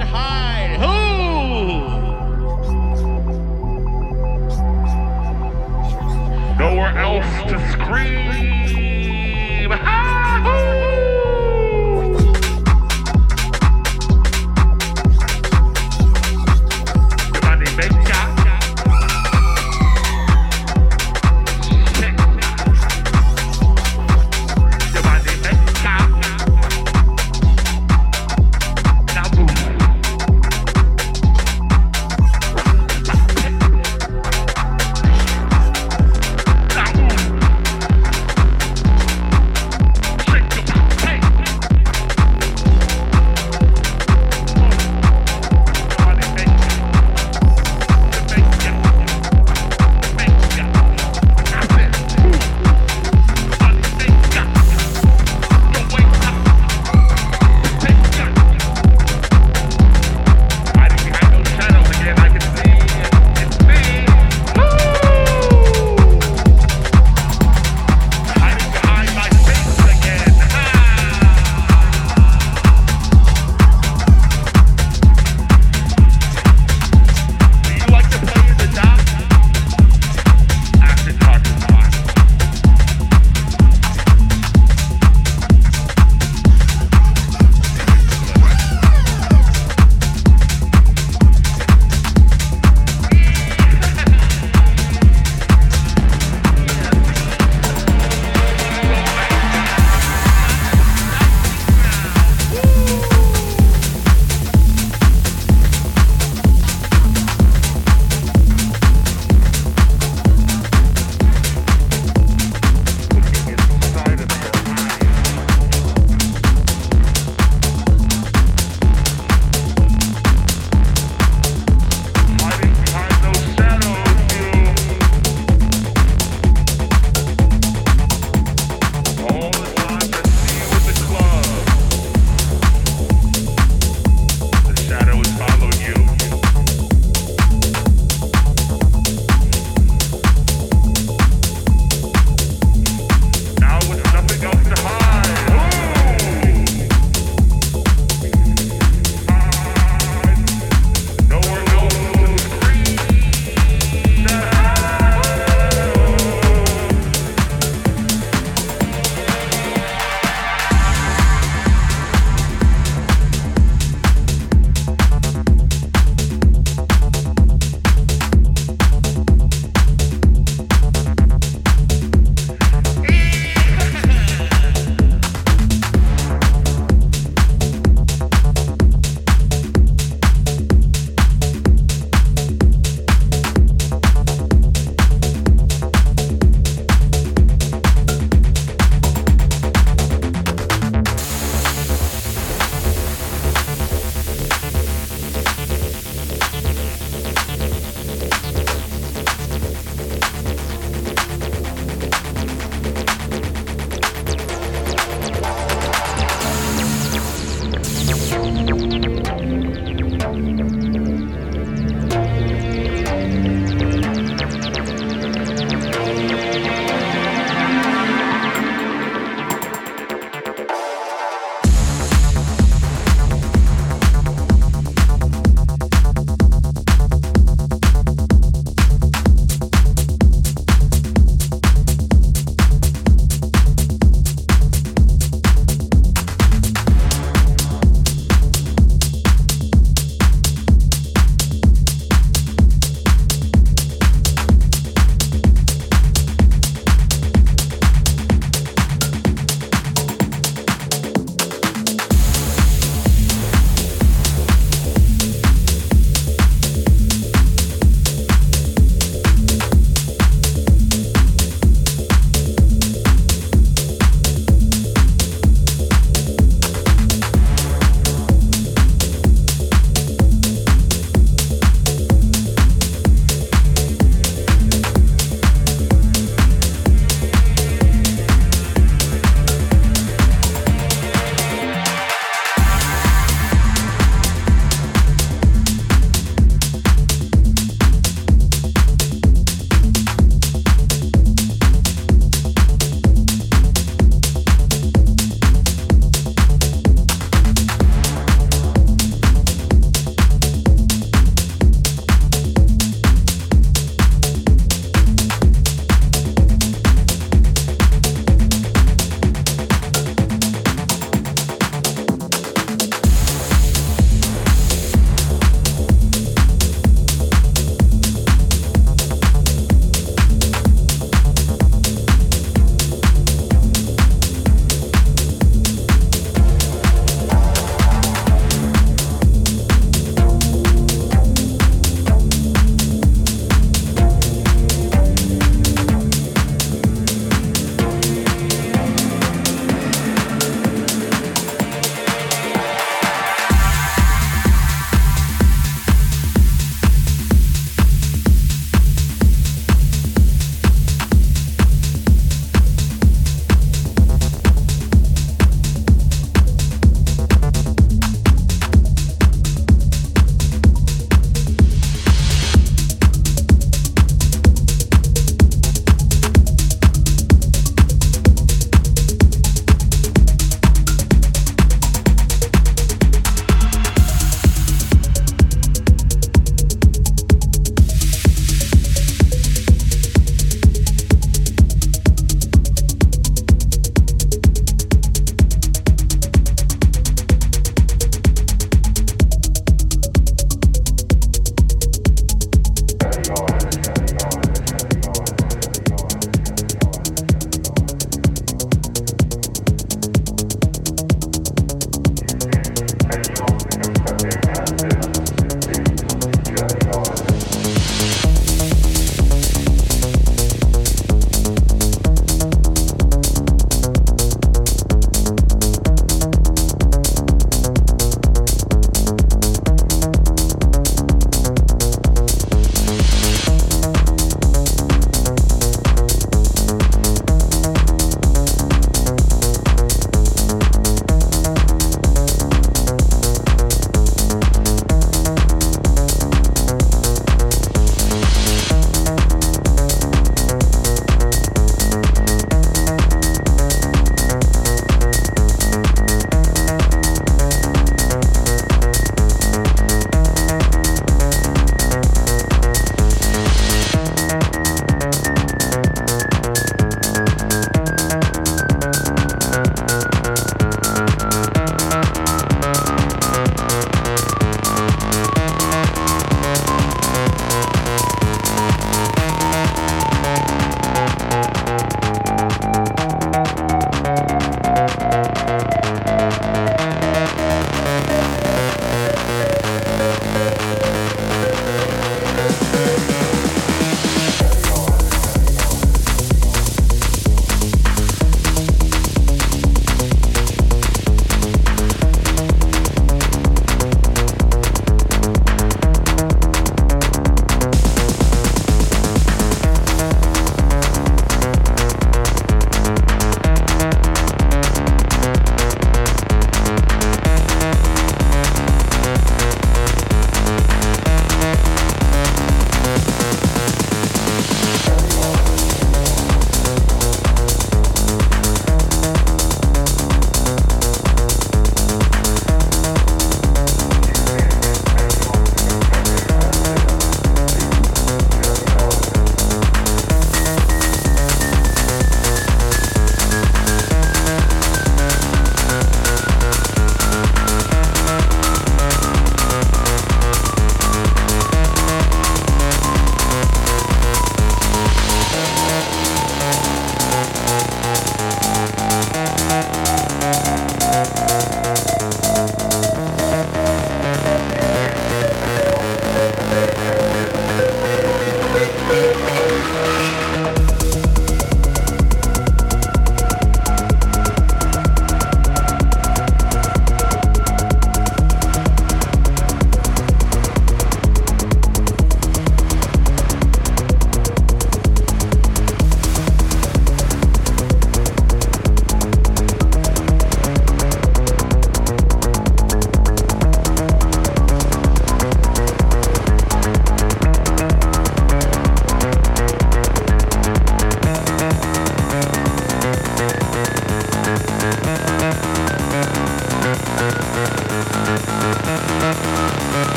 hide. Who? Nowhere else to scream.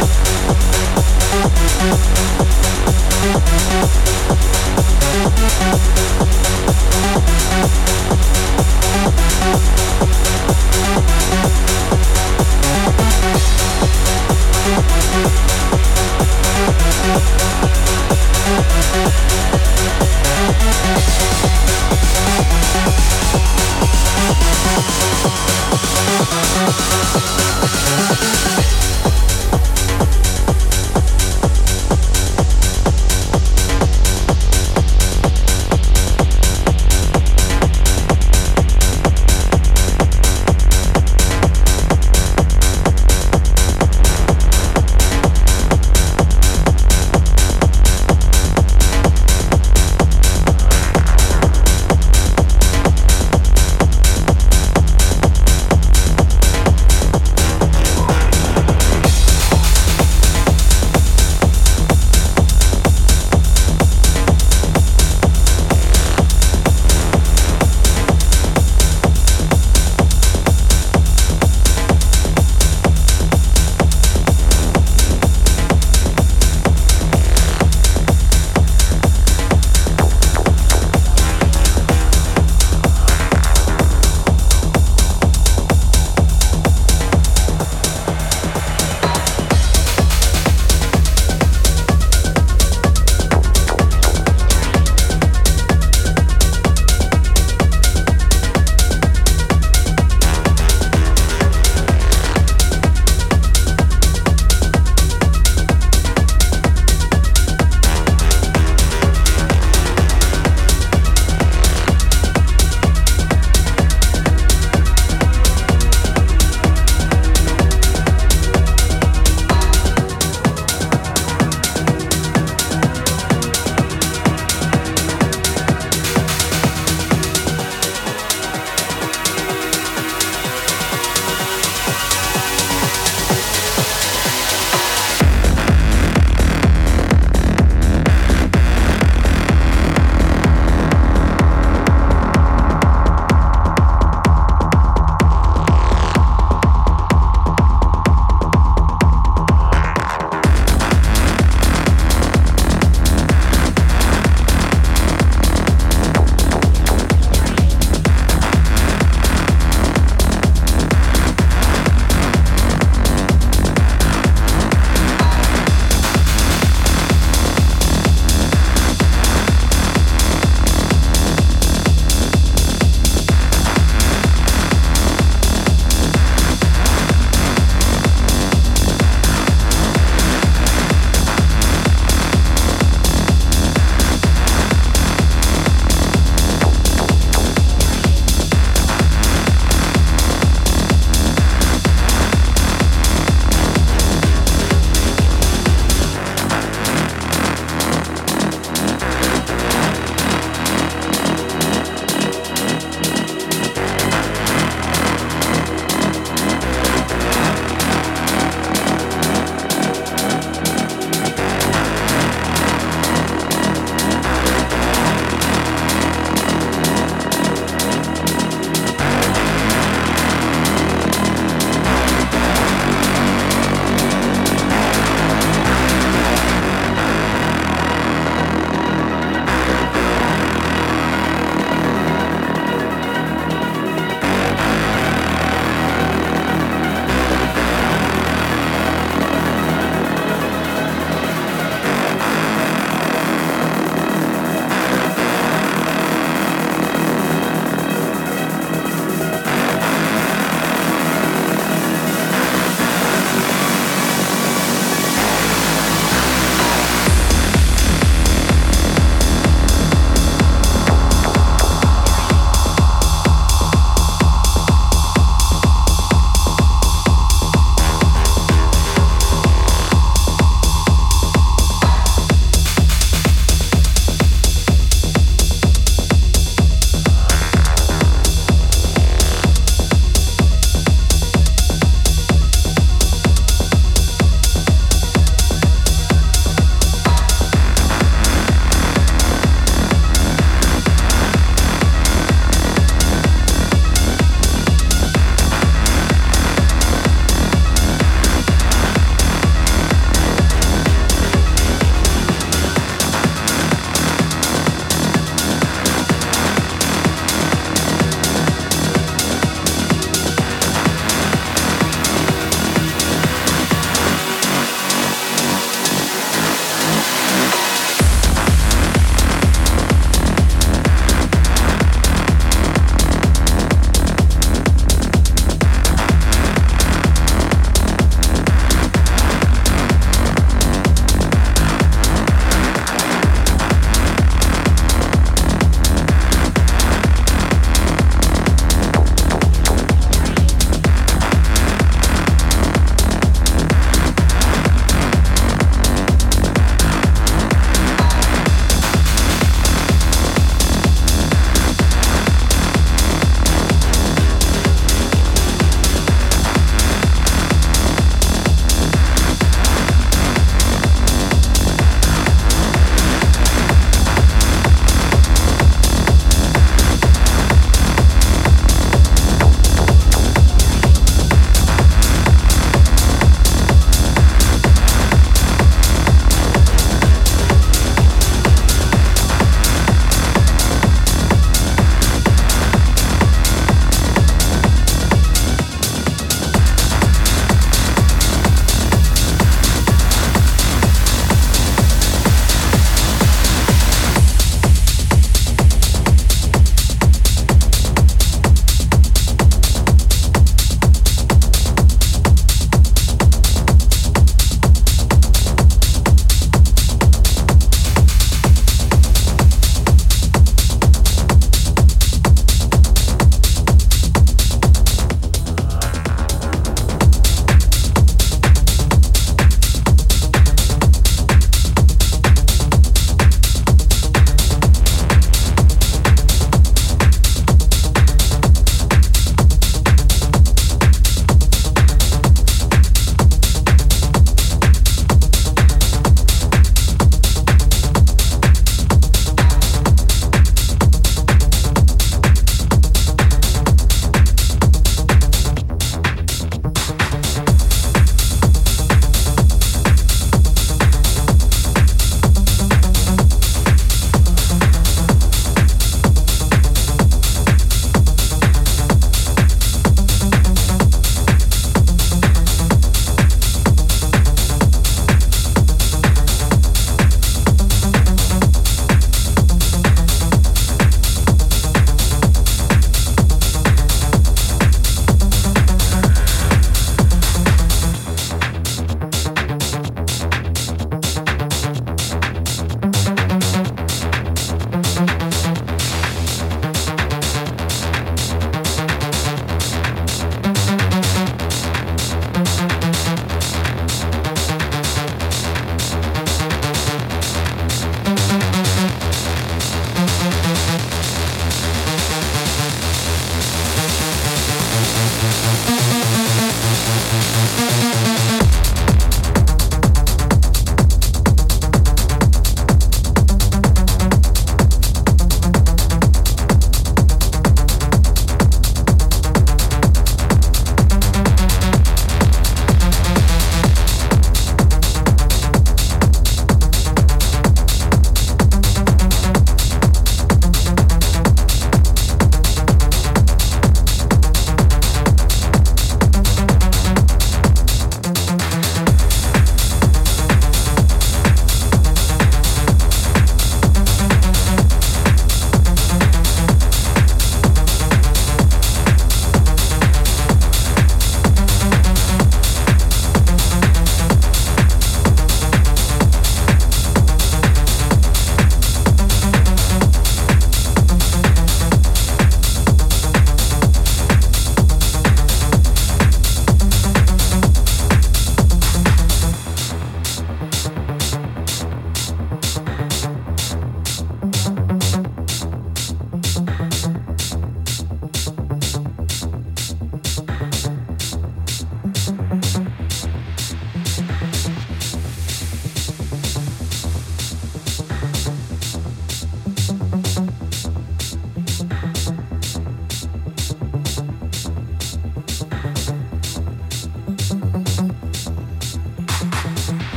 Thank